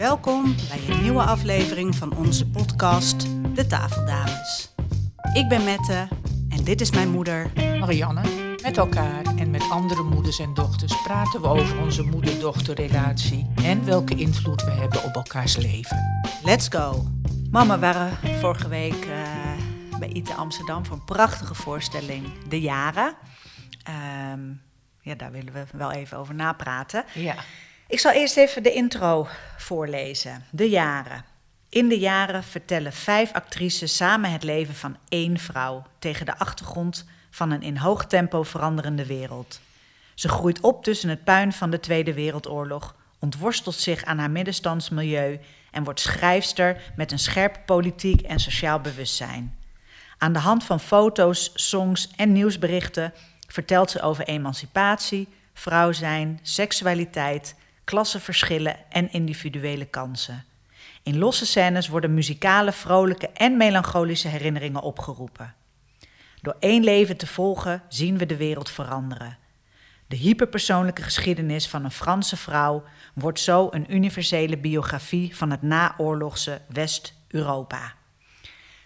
Welkom bij een nieuwe aflevering van onze podcast De Tafeldames. Ik ben Mette en dit is mijn moeder. Marianne. Met elkaar en met andere moeders en dochters praten we over onze moeder-dochterrelatie en welke invloed we hebben op elkaars leven. Let's go! Mama, we waren vorige week eh, bij ITE Amsterdam voor een prachtige voorstelling, De Jaren. Ehm, ja, daar willen we wel even over napraten. Ja. Ik zal eerst even de intro voorlezen. De jaren. In de jaren vertellen vijf actrices samen het leven van één vrouw tegen de achtergrond van een in hoog tempo veranderende wereld. Ze groeit op tussen het puin van de Tweede Wereldoorlog, ontworstelt zich aan haar middenstandsmilieu en wordt schrijfster met een scherp politiek en sociaal bewustzijn. Aan de hand van foto's, songs en nieuwsberichten vertelt ze over emancipatie, vrouw zijn, seksualiteit, klassenverschillen en individuele kansen. In losse scènes worden muzikale, vrolijke en melancholische herinneringen opgeroepen. Door één leven te volgen zien we de wereld veranderen. De hyperpersoonlijke geschiedenis van een Franse vrouw wordt zo een universele biografie van het naoorlogse West-Europa.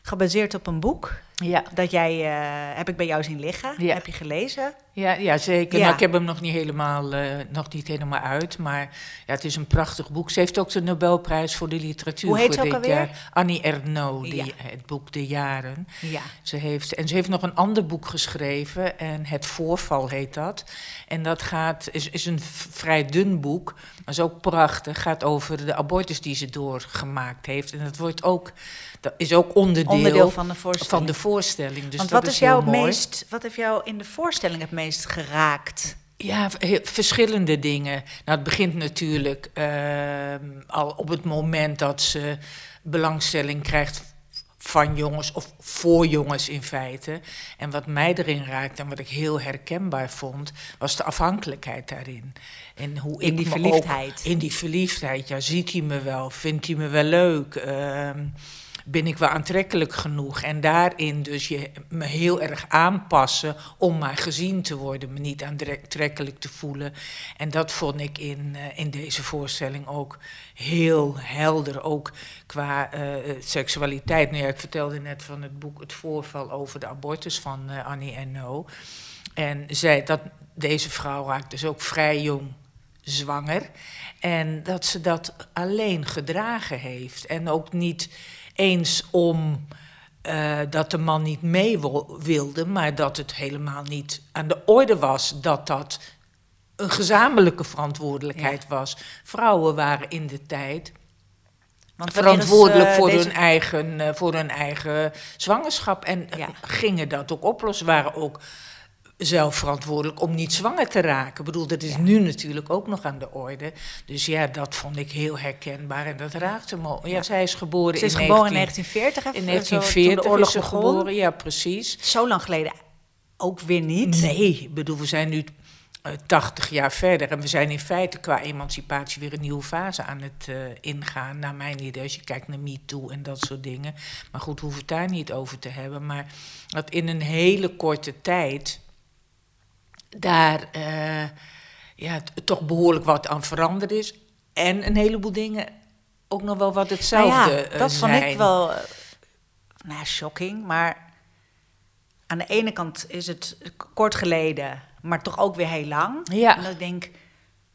Gebaseerd op een boek Ja. dat jij, eh, heb ik bij jou zien liggen. Ja. Heb je gelezen? Ja, ja zeker. Ja. Nou, ik heb hem nog niet, helemaal, eh, nog niet helemaal uit, maar ja, het is een prachtig boek. Ze heeft ook de Nobelprijs voor de literatuur Hoe heet voor ze ook dit alweer? jaar. Annie Ernaux, die, Ja. het boek De Jaren. Ja. Ze heeft, en ze heeft nog een ander boek geschreven, en Het Voorval heet dat. En dat gaat, is, is een vrij dun boek, maar is ook prachtig. Gaat over de abortus die ze doorgemaakt heeft. En dat wordt ook, dat is ook onderdeel, Onderdeel van de voorstelling. van de voorstelling. Dus Want dat wat, is heel jou het mooi. meest, wat heeft jou in de voorstelling het meest geraakt? Ja, verschillende dingen. Nou, het begint natuurlijk ehm, al op het moment dat ze belangstelling krijgt van jongens of voor jongens in feite. En wat mij erin raakte en wat ik heel herkenbaar vond, was de afhankelijkheid daarin. En hoe In ik die verliefdheid. Ook, in die verliefdheid, ja, ziet hij me wel, vindt hij me wel leuk. Ehm, ben ik wel aantrekkelijk genoeg? En daarin dus je me heel erg aanpassen om maar gezien te worden, me niet aantrekkelijk te voelen. En dat vond ik in, eh, in deze voorstelling ook heel helder, ook qua eh, seksualiteit. Nou ja, ik vertelde net van het boek Het Voorval over de abortus van eh, Annie Ernaux. En zij, dat, deze vrouw raakt dus ook vrij jong zwanger. En dat ze dat alleen gedragen heeft. En ook niet eens om eh, dat de man niet mee wil- wilde, maar dat het helemaal niet aan de orde was dat dat een gezamenlijke verantwoordelijkheid was. Vrouwen waren in de tijd Want wanneer is, verantwoordelijk eh, voor, deze- hun eigen, eh, voor hun eigen zwangerschap. En Ja. gingen dat ook oplossen, waren ook zelf verantwoordelijk om niet zwanger te raken. Ik bedoel, dat is nu natuurlijk ook nog aan de orde. Dus ja, dat vond ik heel herkenbaar en dat raakte me. Ja, zij is geboren Ze is in geboren in 19 1940, hè, in zo, 1940 toen de oorlog is ze begon. geboren, ja precies. Zo lang geleden ook weer niet. Nee, ik bedoel, we zijn nu eh, 80 jaar verder en we zijn in feite qua emancipatie weer een nieuwe fase aan het eh, ingaan, naar mijn idee, als je kijkt naar MeToo en dat soort dingen. Maar goed, hoeven het daar niet over te hebben, maar dat in een hele korte tijd daar eh, ja, toch behoorlijk wat aan veranderd is en een heleboel dingen ook nog wel wat Nou hetzelfde ja, eh, dat vond ik zijn. wel, eh, nou shocking. Maar aan de ene kant is het kort geleden, maar toch ook weer heel lang. Ja. En dat ik denk,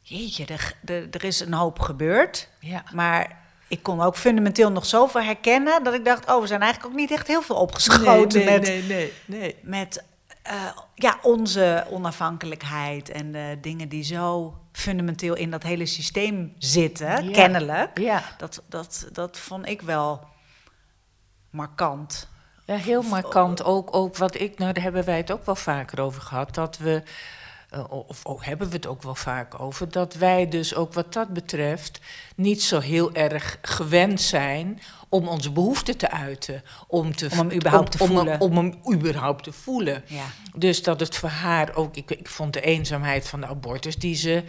jeetje, er, er, er is een hoop gebeurd. Ja. Maar ik kon ook fundamenteel nog zoveel herkennen... dat ik dacht, oh, we zijn eigenlijk ook niet echt heel veel opgeschoten met, nee, nee. met eh, ja, onze onafhankelijkheid... en de dingen die zo fundamenteel in dat hele systeem zitten, Ja. kennelijk. Ja. Dat, dat, dat vond ik wel markant. Ja, heel markant. Ook, ook wat ik, nou daar hebben wij het ook wel vaker over gehad, dat we, eh, of oh, hebben we het ook wel vaak over, dat wij dus ook wat dat betreft niet zo heel erg gewend zijn om onze behoeften te uiten. Om, te, Om hem überhaupt te voelen. Om, hem überhaupt te voelen. Ja. Dus dat het voor haar ook, ik, ik vond de eenzaamheid van de abortus die ze,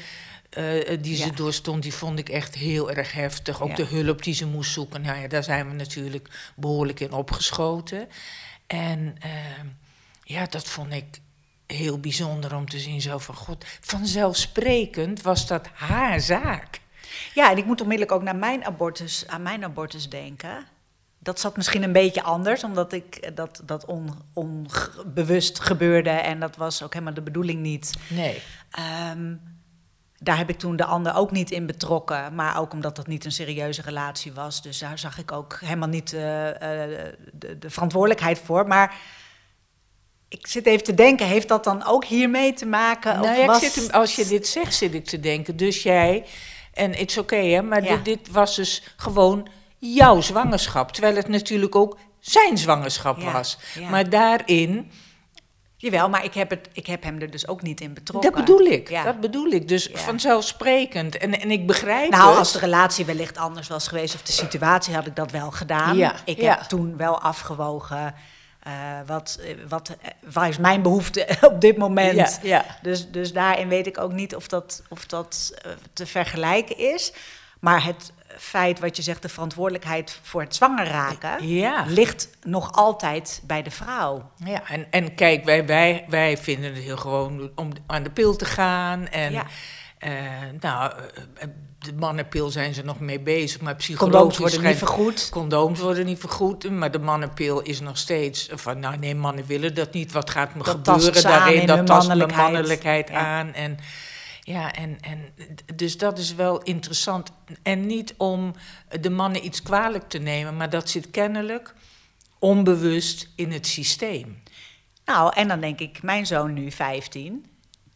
eh, die ze Ja. doorstond, die vond ik echt heel erg heftig. Ook Ja. de hulp die ze moest zoeken, nou ja, daar zijn we natuurlijk behoorlijk in opgeschoten. En ehm, ja, dat vond ik heel bijzonder om te zien. Zo van, god, vanzelfsprekend was dat haar zaak. Ja, en ik moet onmiddellijk ook naar mijn abortus, aan mijn abortus denken. Dat zat misschien een beetje anders, omdat ik dat, dat on, onbewust gebeurde en dat was ook helemaal de bedoeling niet. Nee. Ehm, daar heb ik toen de ander ook niet in betrokken, maar ook omdat dat niet een serieuze relatie was. Dus daar zag ik ook helemaal niet uh, uh, de, de, verantwoordelijkheid voor. Maar ik zit even te denken, heeft dat dan ook hiermee te maken? Nou, ja, was... zit, als je dit zegt, zit ik te denken. Dus jij, en het is oké, hè, maar ja. dit, dit was dus gewoon jouw zwangerschap. Terwijl het natuurlijk ook zijn zwangerschap ja, was. Ja. Maar daarin. Jawel, maar ik heb, het, ik heb hem er dus ook niet in betrokken. Dat bedoel ik, ja. dat bedoel ik. Dus vanzelfsprekend. En, en ik begrijp Nou, het. als de relatie wellicht anders was geweest... of de situatie, had ik dat wel gedaan. Ik heb toen wel afgewogen... Uh, wat, wat, waar is mijn behoefte op dit moment? Ja, ja. Dus, dus daarin weet ik ook niet of dat, of dat uh, te vergelijken is. Maar het feit wat je zegt, de verantwoordelijkheid voor het zwanger raken, ja. ligt nog altijd bij de vrouw. Ja, en, en kijk, wij, wij, wij vinden het heel gewoon om aan de pil te gaan. En ja. uh, nou, de mannenpil zijn ze nog mee bezig, maar psychologisch... Condooms worden niet vergoed. Condooms worden niet vergoed, maar de mannenpil is nog steeds van... nou nee, mannen willen dat niet, wat gaat me dat gebeuren daarin? Dat tast mannelijkheid. mijn mannelijkheid ja. aan en... Ja, en, en dus dat is wel interessant. En niet om de mannen iets kwalijk te nemen, maar dat zit kennelijk onbewust in het systeem. Nou, en dan denk ik, mijn zoon nu 15.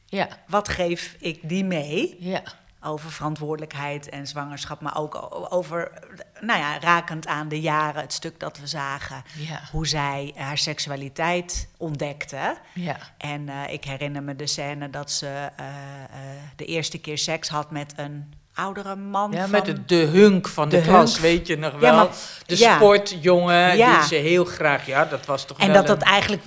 Ja. Wat geef ik die mee? Ja. Over verantwoordelijkheid en zwangerschap, maar ook over, nou ja, rakend aan de jaren, het stuk dat we zagen. Ja. Hoe zij haar seksualiteit ontdekte. Ja. En uh, ik herinner me de scène dat ze uh, uh, de eerste keer seks had met een oudere man. Ja, van, met de, de hunk van de, de klas, hunk. weet je nog wel. Ja, maar- de sportjongen, Ja. die ze heel graag... Ja, dat was toch En wel dat dat eigenlijk,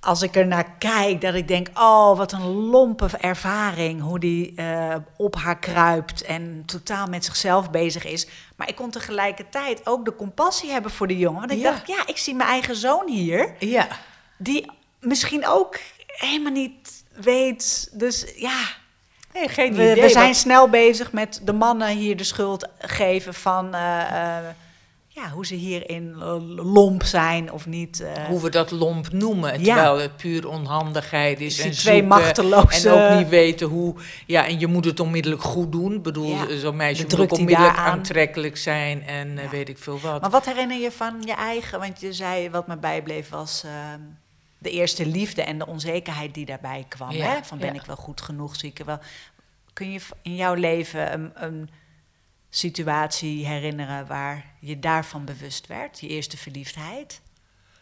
als ik er naar kijk, dat ik denk: oh, wat een lompe ervaring. Hoe die eh, op haar kruipt en totaal met zichzelf bezig is. Maar ik kon tegelijkertijd ook de compassie hebben voor de jongen. Want ik Ja. dacht: ja, ik zie mijn eigen zoon hier, Ja, die misschien ook helemaal niet weet. Dus ja, nee, geen we, idee. we zijn wat- snel bezig met de mannen hier de schuld geven van. eh, eh, ja, hoe ze hierin lomp zijn of niet. eh. hoe we dat lomp noemen, Ja. terwijl het puur onhandigheid is. Die en twee machteloze- En ook niet weten hoe... Ja, en je moet het onmiddellijk goed doen. Ik bedoel, Ja, zo'n meisje moet ook onmiddellijk aantrekkelijk zijn en eh, Ja. weet ik veel wat. Maar wat herinner je van je eigen? Want je zei, wat me bijbleef was ehm, de eerste liefde en de onzekerheid die daarbij kwam. Ja, hè? Van ben ja. ik wel goed genoeg, zie ik wel. Kun je in jouw leven een, een situatie herinneren waar je daarvan bewust werd? Je eerste verliefdheid?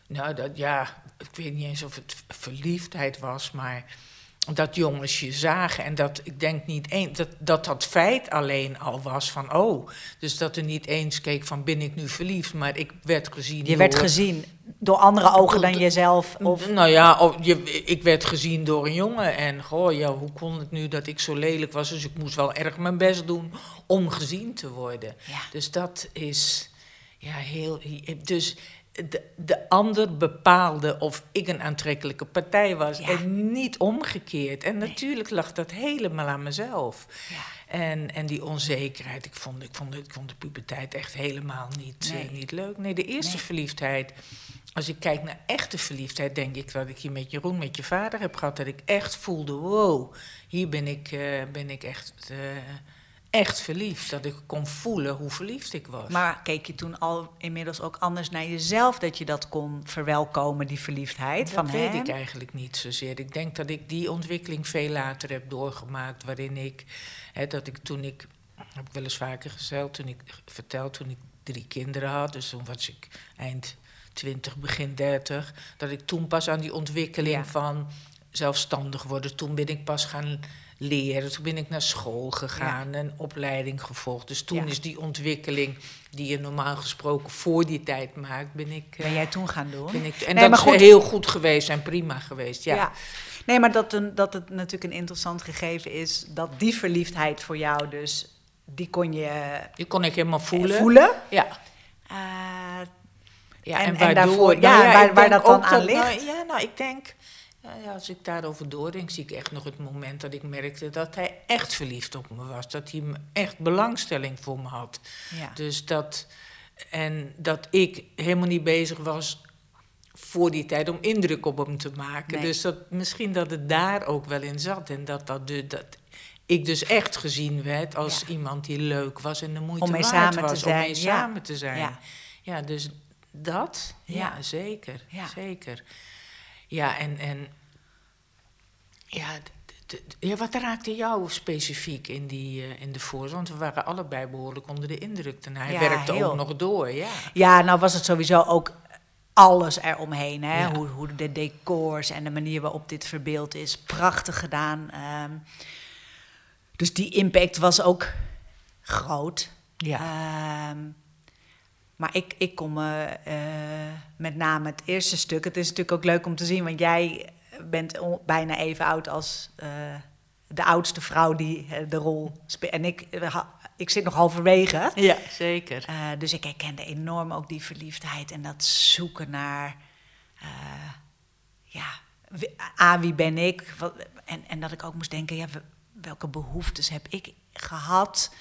Nou, dat, ja, ik weet niet eens of het verliefdheid was, maar dat jongens je zagen. En dat, ik denk niet eens, dat, dat dat feit alleen al was van, oh, dus dat er niet eens keek van, ben ik nu verliefd? Maar ik werd gezien Je werd gezien door andere ogen dan jezelf? Of, Nou ja, je, ik werd gezien door een jongen. En goh, ja, hoe kon het nu dat ik zo lelijk was? Dus ik moest wel erg mijn best doen om gezien te worden. Ja. Dus dat is ja, heel. Dus de, de ander bepaalde of ik een aantrekkelijke partij was. Ja. En niet omgekeerd. En natuurlijk lag dat helemaal aan mezelf. Ja. En, en die onzekerheid. Ik vond, ik, vond, ik vond de puberteit echt helemaal niet, Nee. eh, niet leuk. Nee, de eerste Nee. verliefdheid. Als ik kijk naar echte verliefdheid, denk ik dat ik hier met Jeroen, met je vader heb gehad. Dat ik echt voelde: wow, hier ben ik, eh, ben ik echt, eh, echt verliefd. Dat ik kon voelen hoe verliefd ik was. maar keek je toen al inmiddels ook anders naar jezelf dat je dat kon verwelkomen, die verliefdheid dat van weet hem? ik eigenlijk niet zozeer. Ik denk dat ik die ontwikkeling veel later heb doorgemaakt. Waarin ik, hè, dat ik toen ik, heb ik wel eens vaker gezegd, toen ik verteld toen ik drie kinderen had. Dus toen was ik eind 20, begin 30. Dat ik toen pas aan die ontwikkeling Ja. van zelfstandig worden. Toen ben ik pas gaan leren. Toen ben ik naar school gegaan en opleiding gevolgd. Dus toen Ja. is die ontwikkeling die je normaal gesproken voor die tijd maakt, ben ik. eh, Ben jij toen gaan doen? ben ik, en Nee, dat is goed. heel goed geweest en prima geweest, ja. Ja. Nee, maar dat, een, dat het natuurlijk een interessant gegeven is dat die verliefdheid voor jou dus, die kon je eh, Die kon ik helemaal voelen. voelen. Ja. Eh, ja En- en, en waardoor, daarvoor- nou ja, waar- waar dat dan aan nou, ligt. ja, nou, ik denk... ja, als ik daarover doordenk, zie ik echt nog het moment dat ik merkte dat hij echt verliefd op me was. Dat hij echt belangstelling voor me had. Ja. Dus dat, en dat ik helemaal niet bezig was voor die tijd om indruk op hem te maken. Nee. Dus dat, misschien dat het daar ook wel in zat. En dat, dat, de, dat ik dus echt gezien werd als Ja. iemand die leuk was en de moeite Om mee waard samen te was om zijn, mee ja. samen te zijn. Ja. Ja, dus dat, ja, zeker, Ja. zeker. Ja, en, en ja, ja, wat raakte jou specifiek in, die, eh, in de voorzorg? Want we waren allebei behoorlijk onder de indruk. En hij Ja, werkte heel. ook nog door, ja. Ja, nou was het sowieso ook alles eromheen. Hè? Ja. Hoe, hoe de decors en de manier waarop dit verbeeld is. Prachtig gedaan. ehm. dus die impact was ook groot. Ja. Ehm, maar ik, ik kom me eh, met name het eerste stuk. Het is natuurlijk ook leuk om te zien, want jij bent bijna even oud als eh, de oudste vrouw die eh, de rol speelt. En ik, eh, ik zit nog halverwege. Ja, zeker. Dus ik herkende enorm ook die verliefdheid en dat zoeken naar, ja, wie- A, wie ben ik? Wat, en, en dat ik ook moest denken, ja, welke behoeftes heb ik gehad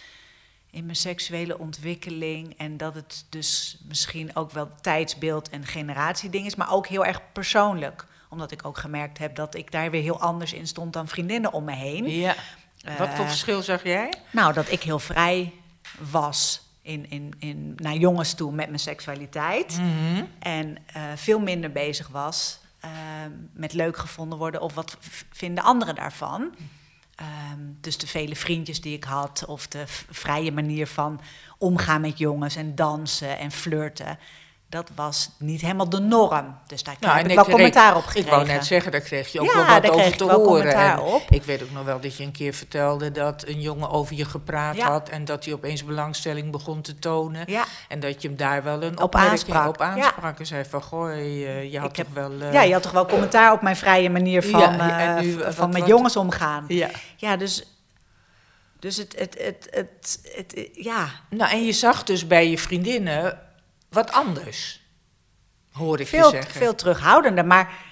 in mijn seksuele ontwikkeling? En dat het dus misschien ook wel tijdsbeeld en generatieding is, maar ook heel erg persoonlijk. Omdat ik ook gemerkt heb dat ik daar weer heel anders in stond dan vriendinnen om me heen. Ja. Wat voor Eh, verschil zag jij? nou, dat ik heel vrij was in, in, in, naar jongens toe met mijn seksualiteit. Mhm. En eh, veel minder bezig was eh, met leuk gevonden worden of wat vinden anderen daarvan. Ehm, dus de vele vriendjes die ik had, of de vrije manier van omgaan met jongens en dansen en flirten. Dat was niet helemaal de norm. Dus daar Nou, en ik wel kreeg- commentaar op Ik gekregen. wou net zeggen, daar kreeg je ook Ja, wel wat kreeg over ik te horen. En. Ik weet ook nog wel dat je een keer vertelde dat een jongen over je gepraat Ja. had... en dat hij opeens belangstelling begon te tonen. Ja. En dat je hem daar wel een Op opmerking aansprak, op aansprak. En zei van, goh, je, je had Ik heb- toch wel... eh, Ja, je had toch wel commentaar op mijn vrije manier van, Ja, en eh, nu, wat- van met wat- jongens omgaan. ja. Ja, dus, dus het, het, het, het, het, ja, Nou, en je zag dus bij je vriendinnen wat anders, hoor ik je veel, zeggen. veel terughoudender. Maar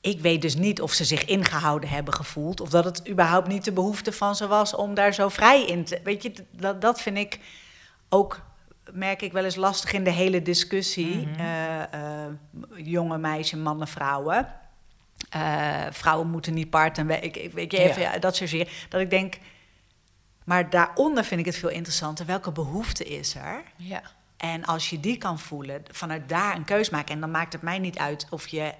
ik weet dus niet of ze zich ingehouden hebben gevoeld. Of dat het überhaupt niet de behoefte van ze was om daar zo vrij in te... Weet je, dat, dat vind ik ook, merk ik wel eens lastig in de hele discussie. Mhm. eh, eh, jonge meisjes, mannen, vrouwen. Eh, vrouwen moeten niet parten. Ik, ik, weet je, Ja. even, ja, dat soort dingen. Dat ik denk... Maar daaronder vind ik het veel interessanter. Welke behoefte is er? Ja. En als je die kan voelen, vanuit daar een keus maken. En dan maakt het mij niet uit of je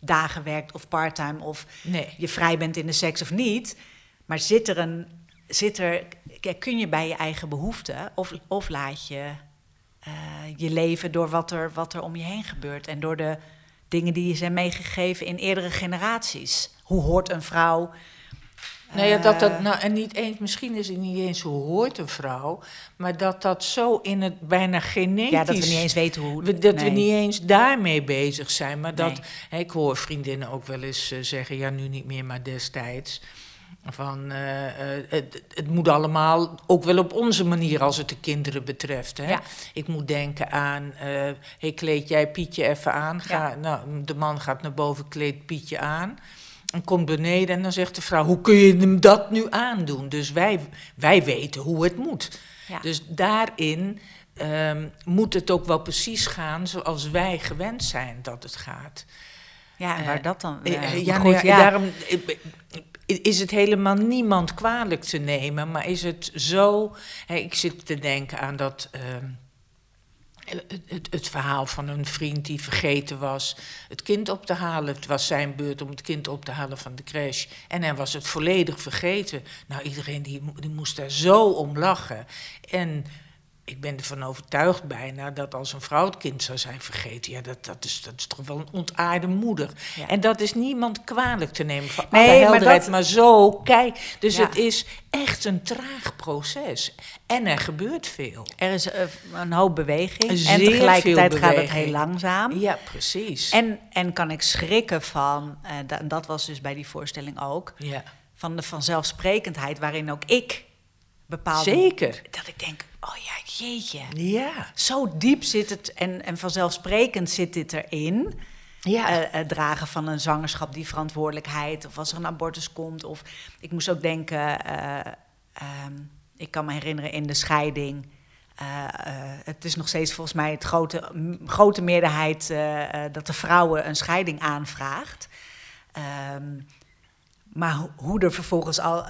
dagen werkt of parttime of Nee. je vrij bent in de seks of niet. Maar zit er een. Zit er, kun je bij je eigen behoeften of, of laat je eh, je leven door wat er, wat er om je heen gebeurt en door de dingen die je zijn meegegeven in eerdere generaties. Hoe hoort een vrouw? Nou ja, dat dat, Eh, nou, en niet eens, misschien is het niet eens hoe hoort een vrouw, maar dat dat zo in het bijna genetisch... ja, dat we niet eens weten hoe. We- dat we nee. niet eens daarmee bezig zijn, maar dat... Nee. hè, ik hoor vriendinnen ook wel eens eh, zeggen, ja, nu niet meer, maar destijds... Van, eh, het, het moet allemaal ook wel op onze manier als het de kinderen betreft. Hè? Ja. Ik moet denken aan, hey, kleed jij Pietje even aan. Ga, nou, de man gaat naar boven, kleedt Pietje aan. En komt beneden en dan zegt de vrouw, hoe kun je hem dat nu aandoen? Dus wij, wij weten hoe het moet. Ja. Dus daarin ehm, moet het ook wel precies gaan zoals wij gewend zijn dat het gaat. Ja, en waar dat dan? Eh, ja, eh, ja, goed, nou ja, ja. daarom eh, is het helemaal niemand kwalijk te nemen, maar is het zo. Hè, ik zit te denken aan dat. ehm, het, het, het verhaal van een vriend die vergeten was het kind op te halen. Het was zijn beurt om het kind op te halen van de crash. En hij was het volledig vergeten. Nou, iedereen die, die moest daar zo om lachen. En ik ben ervan overtuigd bijna dat als een vrouw het kind zou zijn vergeten... ja, dat, dat, is, dat is toch wel een ontaarde moeder. Ja. En dat is niemand kwalijk te nemen van Nee, alle maar helderheid. dat- Maar zo, kijk. Dus Ja. het is echt een traag proces. En er gebeurt veel. Er is eh, een hoop beweging. En tegelijkertijd gaat het heel langzaam. Ja, precies. En, en kan ik schrikken van, eh, da- en dat was dus bij die voorstelling ook, ja. van de vanzelfsprekendheid waarin ook ik bepaalde... Zeker. Dat ik denk, oh ja, jeetje. Ja. Zo diep zit het en, en vanzelfsprekend zit dit erin. Ja. eh, eh, dragen van een zwangerschap, die verantwoordelijkheid. Of als er een abortus komt. Of ik moest ook denken, eh, ehm, ik kan me herinneren in de scheiding. eh, het is nog steeds volgens mij het grote, grote meerderheid dat de vrouwen een scheiding aanvraagt. Ehm, maar ho- hoe er vervolgens al.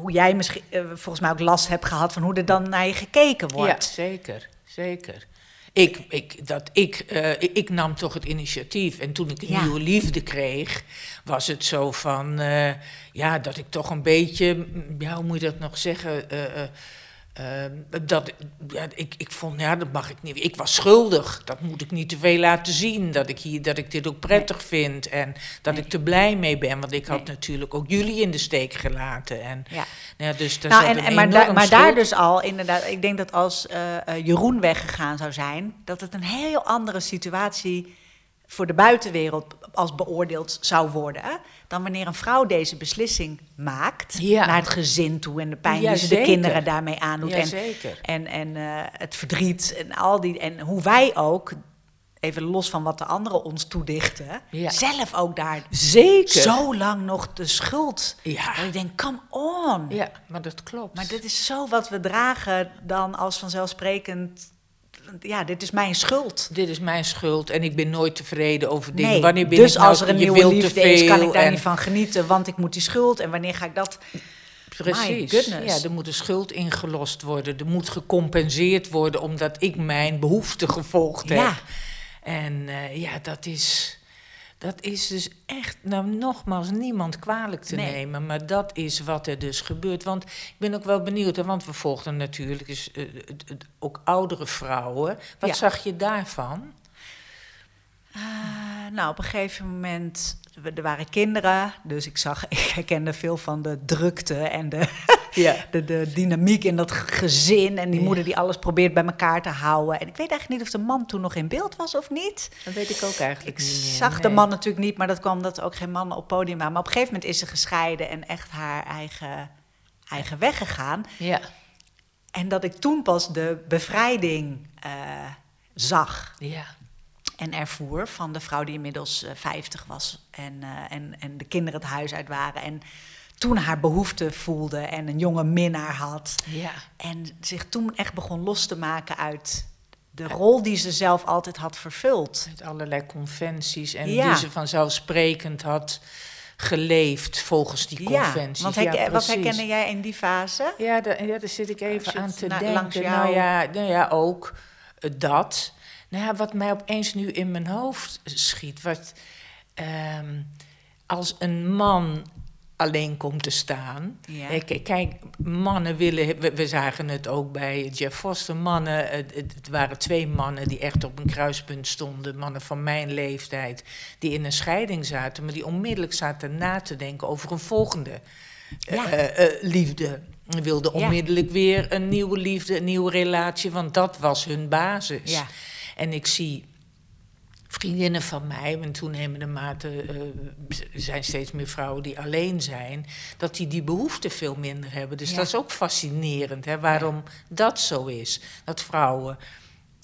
Hoe jij misschien eh, volgens mij ook last hebt gehad van hoe er dan naar je gekeken Ja, wordt. zeker, zeker. Ik, ik, dat ik, eh, ik, ik nam toch het initiatief. En toen ik een Ja. nieuwe liefde kreeg, was het zo van, eh, ja, dat ik toch een beetje, ja, hoe moet je dat nog zeggen? Eh, eh, eh, dat, ja, ik, ik vond, ja, dat mag ik niet. Ik was schuldig. Dat moet ik niet te veel laten zien. Dat ik, hier, dat ik dit ook prettig vind. En dat Nee. ik er blij mee ben. Want ik had natuurlijk ook jullie in de steek gelaten. En, Ja. ja, dus daar Nou, en, een en maar, daar, enorm maar daar dus al, inderdaad, ik denk dat als eh, eh, Jeroen weggegaan zou zijn, dat het een heel andere situatie voor de buitenwereld als beoordeeld zou worden. Dan wanneer een vrouw deze beslissing maakt Ja. naar het gezin toe en de pijn Ja, die ze de kinderen daarmee aandoet. en Jazeker. en, en eh, het verdriet en al die. En hoe wij ook, even los van wat de anderen ons toedichten, Ja. zelf ook daar Zeker. zo lang nog de schuld. Ja. Dat ik denk, come on. Ja, maar dat klopt. Maar dit is zo wat we dragen dan als vanzelfsprekend. Ja, dit is mijn schuld. Dit is mijn schuld en ik ben nooit tevreden over dingen. Nee, Wanneer ben dus ik nou als er een je nieuwe liefde is, kan ik daar en- niet van genieten, want ik moet die schuld. En wanneer ga ik dat... Precies. Ja, er moet een schuld ingelost worden. Er moet gecompenseerd worden omdat ik mijn behoefte gevolgd heb. Ja. En eh, ja, dat is, dat is dus echt, nou nogmaals, niemand kwalijk te Nee. nemen. Maar dat is wat er dus gebeurt. Want ik ben ook wel benieuwd, hè, want we volgden natuurlijk dus, eh, ook oudere vrouwen. Wat Ja. zag je daarvan? Ah, nou, op een gegeven moment, er waren kinderen, dus ik zag, ik herkende veel van de drukte en de, Ja. de, de dynamiek in dat gezin en die Ja. moeder die alles probeert bij elkaar te houden. En ik weet eigenlijk niet of de man toen nog in beeld was of niet. Dat weet ik ook eigenlijk Ik niet meer. zag de man natuurlijk niet, maar dat kwam er ook geen mannen op podium waren. Maar op een gegeven moment is ze gescheiden en echt haar eigen, eigen weg gegaan. Ja, En dat ik toen pas de bevrijding eh, zag ja. En ervoer van de vrouw die inmiddels eh, 50 was en, eh, en, en de kinderen het huis uit waren. En toen haar behoefte voelde en een jonge minnaar had. Ja. En zich toen echt begon los te maken uit de rol die ze zelf altijd had vervuld. Met allerlei conventies en Ja. die ze vanzelfsprekend had geleefd volgens die conventies. want ja, wat precies. herkende jij in die fase? Ja, daar, ja, daar zit ik even aan te na- denken. Nou, ja, nou ja, ook eh, dat. Nou ja, wat mij opeens nu in mijn hoofd schiet. Wat, ehm, als een man alleen komt te staan. Ja. Kijk, mannen willen, we, we zagen het ook bij Jeff Foster, mannen, het, waren twee mannen die echt op een kruispunt stonden, mannen van mijn leeftijd, die in een scheiding zaten, maar die onmiddellijk zaten na te denken over een volgende Ja. eh, liefde. Wilden Ja. onmiddellijk weer een nieuwe liefde, een nieuwe relatie, want dat was hun basis. En ik zie vriendinnen van mij, in toenemende mate eh, zijn steeds meer vrouwen die alleen zijn, dat die die behoefte veel minder hebben. Dus Ja. dat is ook fascinerend, hè, waarom dat zo is. Dat vrouwen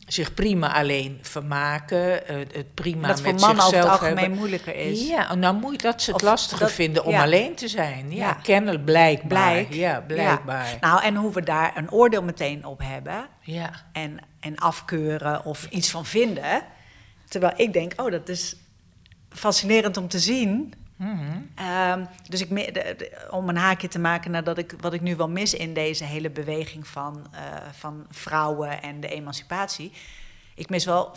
zich prima alleen vermaken, eh, het prima dat voor met mannen over het zichzelf algemeen hebben. moeilijker is. Ja, nou moet dat ze het Of lastiger dat- vinden om ja. alleen te zijn. Ja, Ja. kennelijk, blijkbaar. Blijk. Ja, blijkbaar. Nou, en hoe we daar een oordeel meteen op hebben Ja. en, en afkeuren of iets van vinden. Terwijl ik denk, oh, dat is fascinerend om te zien. Ehm, dus ik, me- de- de- om een haakje te maken naar dat ik, wat ik nu wel mis in deze hele beweging van, eh, van vrouwen en de emancipatie. Ik mis wel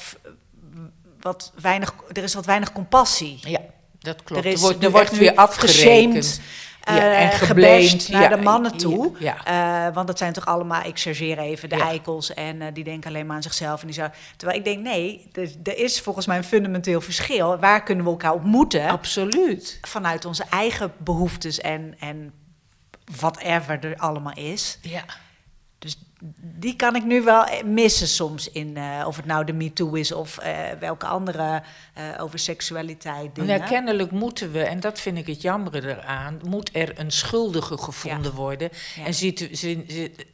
wat weinig, er is wat weinig compassie. ja, dat klopt. Er, is, er wordt, wordt weer afgerekend. Ja, eh, en geblamed. naar Ja, de mannen toe. ja. Eh, want dat zijn toch allemaal, ik chargeer even, de eikels. En eh, die denken alleen maar aan zichzelf. En die zou, terwijl ik denk, nee, er, er is volgens mij een fundamenteel verschil. Waar kunnen we elkaar ontmoeten? Absoluut. Vanuit onze eigen behoeftes en, en whatever er allemaal is. Ja. Die kan ik nu wel missen soms in, uh, of het nou de MeToo is of uh, welke andere uh, over seksualiteit dingen. Kennelijk moeten we, en dat vind ik het jammer eraan, moet er een schuldige gevonden ja. worden. Ja. En ziet,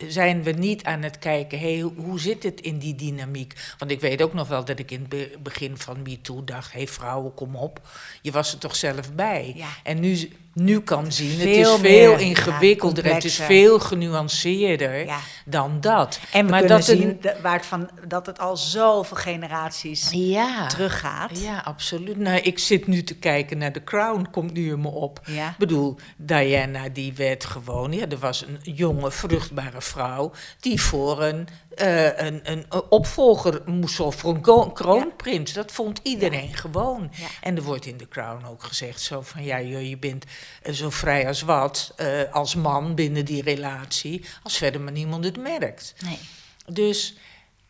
zijn we niet aan het kijken, hey, hoe zit het in die dynamiek? Want ik weet ook nog wel dat ik in het begin van MeToo dacht, hé hey, vrouwen, kom op, je was er toch zelf bij. Ja. En nu nu kan zien. Veel het is veel meer, ingewikkelder, ja, het is veel genuanceerder ja. dan dat. En we maar kunnen dat zien het, waar het van, dat het al zoveel generaties ja. teruggaat. Ja, absoluut. Nou, ik zit nu te kijken naar The Crown, komt nu in me op. Ik bedoel, Diana die werd gewoon, ja, er was een jonge, vruchtbare vrouw die voor een uh, een, een, opvolger moest voor een kroonprins. Dat vond iedereen gewoon. En er wordt in de Crown ook gezegd zo van ja, je bent eh, zo vrij als wat uh, als man binnen die relatie, als verder maar niemand het merkt. Nee. Dus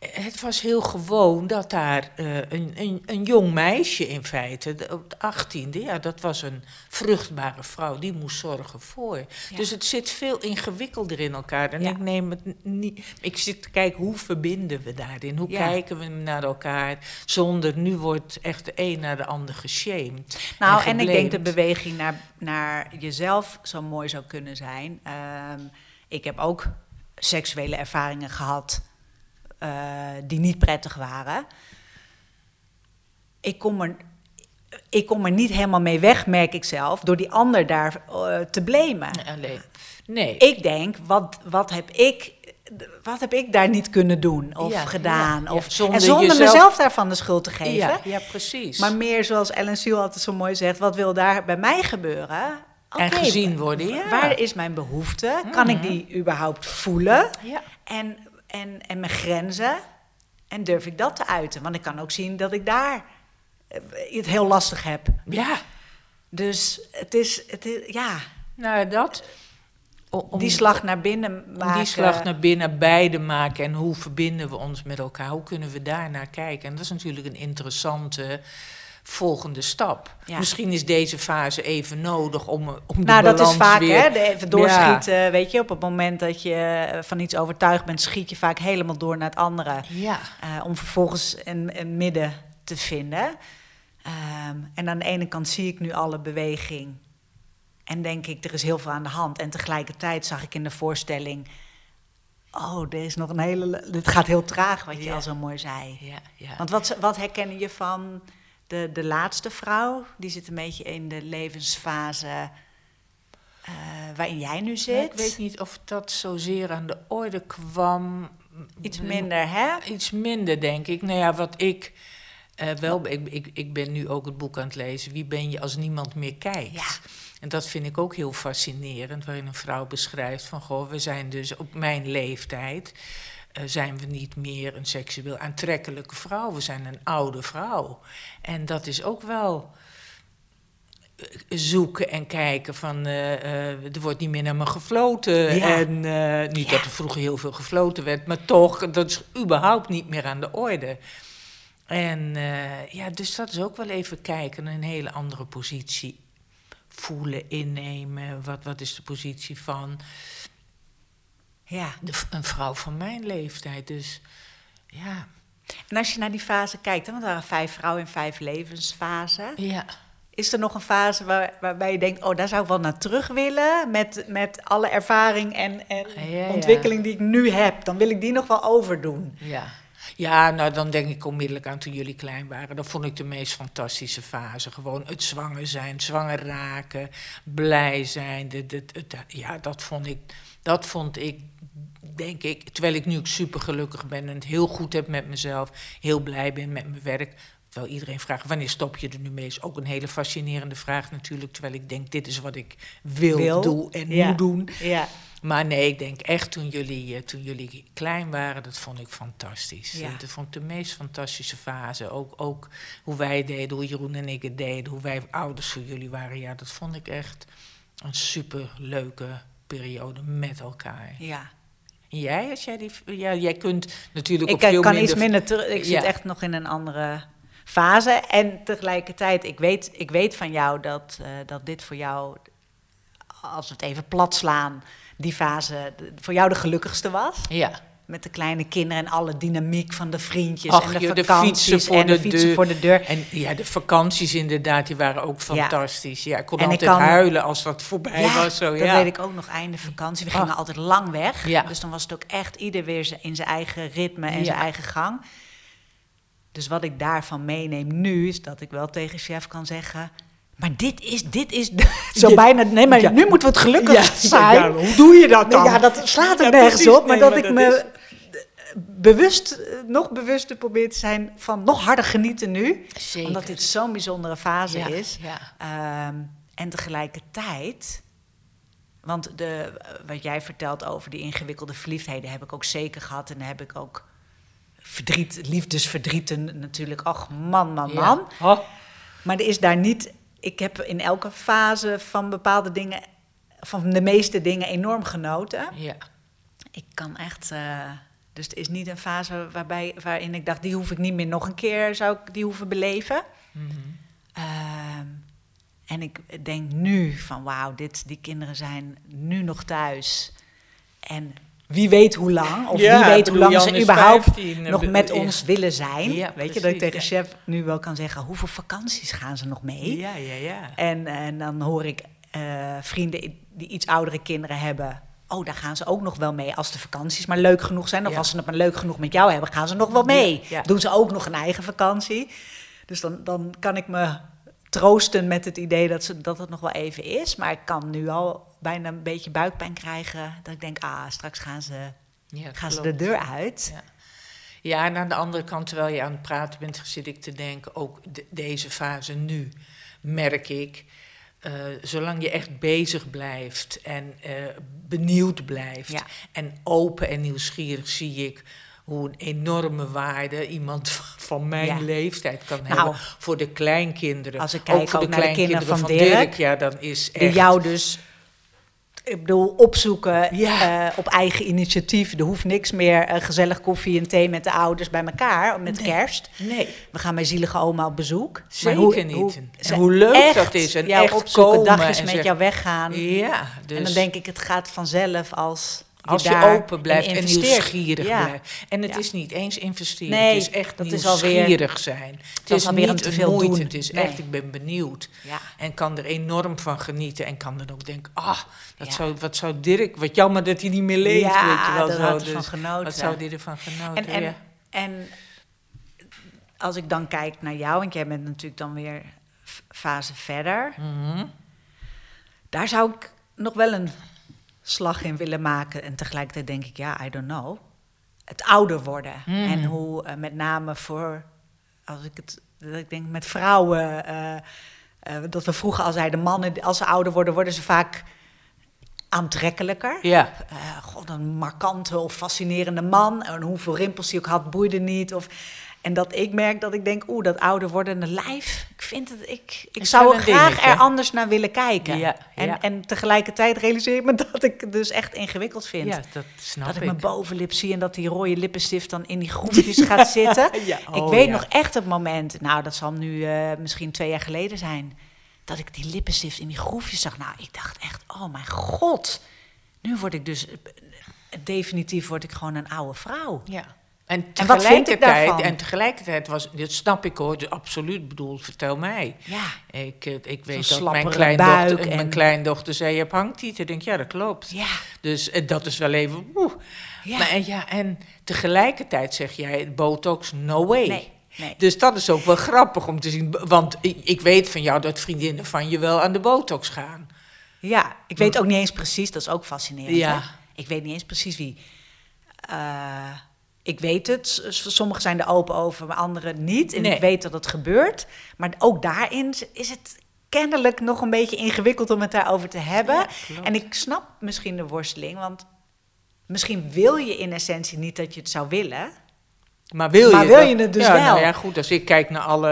het was heel gewoon dat daar uh, een, een, een, jong meisje in feite, de, op de achttiende, ja, dat was een vruchtbare vrouw, die moest zorgen voor. Ja. Dus het zit veel ingewikkelder in elkaar. En ja. ik neem het niet. Ik zit te kijken hoe verbinden we daarin? Hoe ja. kijken we naar elkaar? Zonder nu wordt echt de een naar de ander geshamed. Nou, en, en ik denk de beweging naar, naar jezelf zo mooi zou kunnen zijn. Um, ik heb ook seksuele ervaringen gehad uh, die niet prettig waren. Ik kom, er, ik kom er niet helemaal mee weg, merk ik zelf, door die ander daar uh, te blamen. Nee. Nee. Ik denk, wat, wat heb ik wat heb ik daar niet kunnen doen of ja, gedaan? Ja, of, ja, zonder en zonder jezelf... mezelf daarvan de schuld te geven. Ja, ja, precies. Maar meer zoals Ellen Sue altijd zo mooi zegt, wat wil daar bij mij gebeuren? Okay, en gezien worden, ja. Waar is mijn behoefte? Kan mm -hmm. ik die überhaupt voelen? Ja. En en, en mijn grenzen. En durf ik dat te uiten? Want ik kan ook zien dat ik daar eh, het heel lastig heb. Ja. Dus het is, het is ja. Nou, dat. Om, die slag naar binnen maken. Die slag naar binnen, beide maken. En hoe verbinden we ons met elkaar? Hoe kunnen we daar naar kijken? En dat is natuurlijk een interessante volgende stap. Ja. Misschien is deze fase even nodig om, om de nou, dat is vaak, weer... hè, de even doorschieten. Ja. Weet je, op het moment dat je van iets overtuigd bent, schiet je vaak helemaal door naar het andere. Ja. Uh, om vervolgens een, een, midden te vinden. Um, en aan de ene kant zie ik nu alle beweging. En denk ik, er is heel veel aan de hand. En tegelijkertijd zag ik in de voorstelling... Oh, er is nog een hele... Dit gaat heel traag, wat je ja. al zo mooi zei. Ja, ja. Want wat, wat herken je van de, de laatste vrouw, die zit een beetje in de levensfase uh, waarin jij nu zit. ik weet niet of dat zozeer aan de orde kwam. Iets minder, hè? Iets minder, denk ik. Nou ja, wat ik uh, wel... Ik, ik, ik ben nu ook het boek aan het lezen. Wie ben je als niemand meer kijkt? Ja. En dat vind ik ook heel fascinerend, waarin een vrouw beschrijft van... goh, we zijn dus op mijn leeftijd... Uh, zijn we niet meer een seksueel aantrekkelijke vrouw. We zijn een oude vrouw. En dat is ook wel zoeken en kijken van uh, uh, er wordt niet meer naar me gefloten. Ja. En niet ja. dat er vroeger heel veel gefloten werd, maar toch, dat is überhaupt niet meer aan de orde. En ja, dus dat is ook wel even kijken, een hele andere positie voelen, innemen. Wat, wat is de positie van ja. De, een vrouw van mijn leeftijd. Dus ja. En als je naar die fase kijkt, hè, want er waren vijf vrouwen in vijf levensfasen. Ja. Is er nog een fase waar, waarbij je denkt, oh, daar zou ik wel naar terug willen? Met, met alle ervaring en, en ja, ontwikkeling die ik nu heb. Dan wil ik die nog wel overdoen. Ja. Ja, nou dan denk ik onmiddellijk aan toen jullie klein waren. Dat vond ik de meest fantastische fase. Gewoon het zwanger zijn, zwanger raken, blij zijn. De, de, ja, dat vond ik, dat vond ik, denk ik, terwijl ik nu ook super gelukkig ben en het heel goed heb met mezelf, heel blij ben met mijn werk. Terwijl iedereen vraagt, wanneer stop je er nu mee? Is ook een hele fascinerende vraag natuurlijk. Terwijl ik denk, dit is wat ik wil, Wil, doen en ja. moet doen. Ja. Maar nee, ik denk echt toen jullie, uh, toen jullie klein waren, dat vond ik fantastisch. Ja. Dat vond ik de meest fantastische fase. Ook, ook hoe wij deden, hoe Jeroen en ik het deden, hoe wij ouders voor jullie waren. Ja, dat vond ik echt een super leuke periode met elkaar. ja. En jij, als jij die, ja, jij kunt natuurlijk ook Ik veel kan minder... iets minder terug. Ik Ja. zit echt nog in een andere fase. En tegelijkertijd, ik weet, ik weet van jou dat, uh, dat dit voor jou, als we het even plat slaan, die fase voor jou de gelukkigste was. Ja, met de kleine kinderen en alle dynamiek van de vriendjes Ach, en de joh, de vakanties fietsen voor en de, de fietsen deur. voor de deur. En ja, de vakanties inderdaad, die waren ook fantastisch. Ja, ik kon En ik altijd kan- huilen als dat voorbij Ja, was. Zo, dat ja. weet ik ook nog, einde vakantie. We gingen altijd lang weg. Ja. Dus dan was het ook echt ieder weer in zijn eigen ritme en zijn eigen gang. Dus wat ik daarvan meeneem nu, is dat ik wel tegen chef kan zeggen... Maar dit is, dit is zo Ja. bijna... Nee, maar Ja. nu moeten we het gelukkig Ja, zijn. hoe doe je dat Nee, dan? ja, dat slaat er nergens op. Maar Nee, dat maar ik dat me bewust, nog bewuster probeer te zijn van nog harder genieten nu. Zeker. Omdat dit zo'n bijzondere fase Ja, is. ja. Ehm, en tegelijkertijd, want de, wat jij vertelt over die ingewikkelde verliefdheden heb ik ook zeker gehad. En dan heb ik ook verdriet, liefdesverdrieten natuurlijk. Och, man, man, Ja. man. Oh, Maar er is daar niet. Ik heb in elke fase van bepaalde dingen, van de meeste dingen enorm genoten. ja. Ik kan echt. eh, dus het is niet een fase waarbij, waarin ik dacht, die hoef ik niet meer nog een keer, zou ik die hoeven beleven. Mhm. Ehm, en ik denk nu van wauw, dit, die kinderen zijn nu nog thuis. En wie weet hoe lang, of Ja, wie weet hoe lang ze überhaupt 15, nog eh, met ja. ons willen zijn. Ja, weet je, dat ik tegen chef nu wel kan zeggen, hoeveel vakanties gaan ze nog mee? Ja, ja, ja. En, en dan hoor ik eh, vrienden die iets oudere kinderen hebben. Oh, daar gaan ze ook nog wel mee als de vakanties maar leuk genoeg zijn. Of Ja. als ze het maar leuk genoeg met jou hebben, gaan ze nog wel mee. Ja. Doen ze ook nog een eigen vakantie. Dus dan, dan kan ik me troosten met het idee dat, ze, dat het nog wel even is. Maar ik kan nu al bijna een beetje buikpijn krijgen. Dat ik denk, ah, straks gaan ze, ja gaan ze de deur uit. Ja. Ja, en aan de andere kant, terwijl je aan het praten bent, zit ik te denken, ook de- deze fase nu, merk ik, eh, zolang je echt bezig blijft en eh, benieuwd blijft Ja. en open en nieuwsgierig, zie ik hoe een enorme waarde iemand van mijn Ja. leeftijd kan Nou, hebben voor de kleinkinderen. als ik kijk voor ook naar de kinderen van van Dirk, ja, dan is echt... Jou dus, ik bedoel, opzoeken Ja. eh, op eigen initiatief. Er hoeft niks meer eh, gezellig koffie en thee met de ouders bij elkaar, met Nee. kerst. Nee, We gaan mijn zielige oma op bezoek. Zeker niet. En ze hoe leuk echt dat is en echt opzoeken, dagjes en met jou weggaan. ja. Dus... En dan denk ik, het gaat vanzelf als Als je open blijft en nieuwsgierig Ja. blijft. En het Ja. is niet eens investeren, Nee, het is echt dat nieuwsgierig alweer- zijn. Het is niet te veel moeite, doen. het is Nee. echt, ik ben benieuwd. Ja. En kan er enorm van genieten en kan dan ook denken, ah, dat zou, wat zou Dirk, wat jammer dat hij niet meer leeft, weet je wel zo. Dus van genoten. Wat zou hij ervan genoten, En, en, als ik dan kijk naar jou, want jij bent natuurlijk dan weer fase verder. Mhm. Daar zou ik nog wel een slag in willen maken. En tegelijkertijd denk ik, ja, I don't know. Het ouder worden. Mhm. En hoe eh, met name voor, als ik het, dat ik denk met vrouwen. eh, eh, dat we vroeger al zeiden, mannen, als ze ouder worden, worden ze vaak aantrekkelijker. Ja, God, een markante of fascinerende man. En hoeveel rimpels hij ook had, boeide niet. Of, en dat ik merk dat ik denk, oeh, dat ouder wordende lijf. Ik vind het, ik, ik Is zou er een graag dingetje. er anders naar willen kijken. Ja, en, ja. en tegelijkertijd realiseer ik me dat ik het dus echt ingewikkeld vind. ja, dat snap dat ik mijn bovenlip zie en dat die rode lippenstift dan in die groefjes gaat zitten. Ja, ik oh weet nog echt het moment, nou dat zal nu eh, misschien twee jaar geleden zijn, dat ik die lippenstift in die groefjes zag. Nou, ik dacht echt, oh mijn god, nu word ik dus, eh, definitief word ik gewoon een oude vrouw. Ja. En En tegelijkertijd, en tegelijkertijd was, dit snap ik hoor, absoluut bedoel, vertel mij. Ja, Ik, eh, ik weet dat mijn kleindochter, buik mijn en- kleindochter zei, je hebt hangtieten. Ik denk, ja, dat klopt. ja, Dus eh, dat is wel even, oeh. ja. Maar, en, ja, en tegelijkertijd zeg jij, botox, no way. nee, nee. Dus dat is ook wel grappig om te zien. Want ik, ik weet van jou dat vriendinnen van je wel aan de botox gaan. Ja, ik weet ook niet eens precies, dat is ook fascinerend. Ja. hè? Ik weet niet eens precies wie. Eh, ik weet het, sommigen zijn er open over, maar anderen niet. En Nee. ik weet dat het gebeurt. Maar ook daarin is het kennelijk nog een beetje ingewikkeld om het daarover te hebben. Ja, en ik snap misschien de worsteling, want misschien wil je in essentie niet dat je het zou willen. Maar wil Maar je, wil dat- je het dus ja, wel? Nou ja, goed, als ik kijk naar alle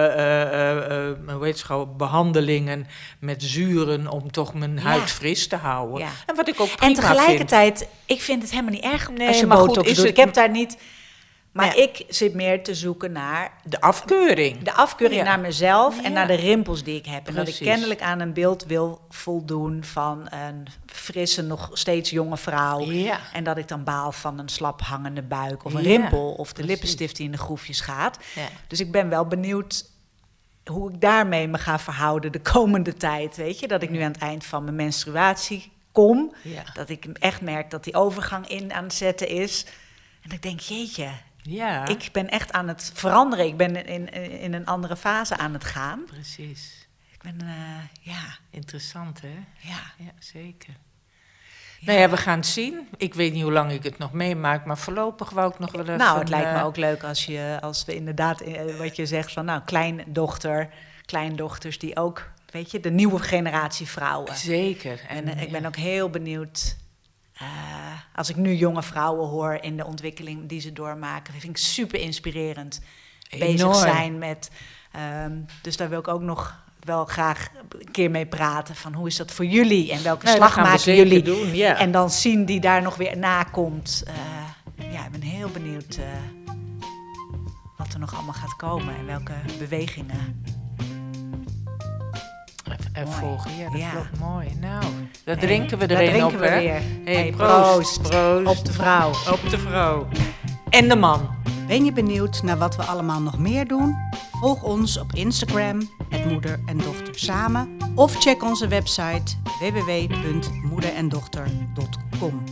hoe heet het gewoon, behandelingen met zuren om toch mijn Ja. huid fris te houden. Ja. En wat ik ook En prima vind. tegelijkertijd, ik vind het helemaal niet erg Nee, als je maar goed, botox is doet. het- Ik heb daar niet Maar Ja. ik zit meer te zoeken naar De afkeuring. de afkeuring Ja. naar mezelf Ja. en naar de rimpels die ik heb. En dat ik kennelijk aan een beeld wil voldoen van een frisse, nog steeds jonge vrouw. En dat ik dan baal van een slap hangende buik of een rimpel of de precies. lippenstift die in de groefjes gaat. Dus ik ben wel benieuwd hoe ik daarmee me ga verhouden de komende tijd. Weet je, dat ik nu aan het eind van mijn menstruatie kom. Dat ik echt merk dat die overgang in aan het zetten is. En ik denk, jeetje, ja, ik ben echt aan het veranderen. Ik ben in, in, een andere fase aan het gaan. precies. Ik ben, eh, ja, Interessant, hè? ja. Ja, zeker. Nou ja, we gaan het zien. Ik weet niet hoe lang ik het nog meemaak, maar voorlopig wou ik nog wel even... Nou, het lijkt me eh, ook leuk als, je, als we inderdaad, eh, wat je zegt van, nou, kleindochter, kleindochters die ook, weet je, de nieuwe generatie vrouwen. Zeker. En ik ben ook heel benieuwd, eh, als ik nu jonge vrouwen hoor in de ontwikkeling die ze doormaken, vind ik super inspirerend. Bezig zijn met, ehm, dus daar wil ik ook nog wel graag een keer mee praten van hoe is dat voor jullie en welke Nee, dat slag maken jullie doen, en dan zien die daar nog weer na komt. Eh, ja, ik ben heel benieuwd eh, wat er nog allemaal gaat komen en welke bewegingen. Mooi. volgen, ja, dat Ja. klopt mooi. Nou, daar Hey, drinken we er een op, we hè? weer. Hey, Hey, proost, proost. proost. Op de vrouw. Op de vrouw. En de man. Ben je benieuwd naar wat we allemaal nog meer doen? Volg ons op Instagram, het Moeder en Dochter Samen. Of check onze website www.moederendochter.com.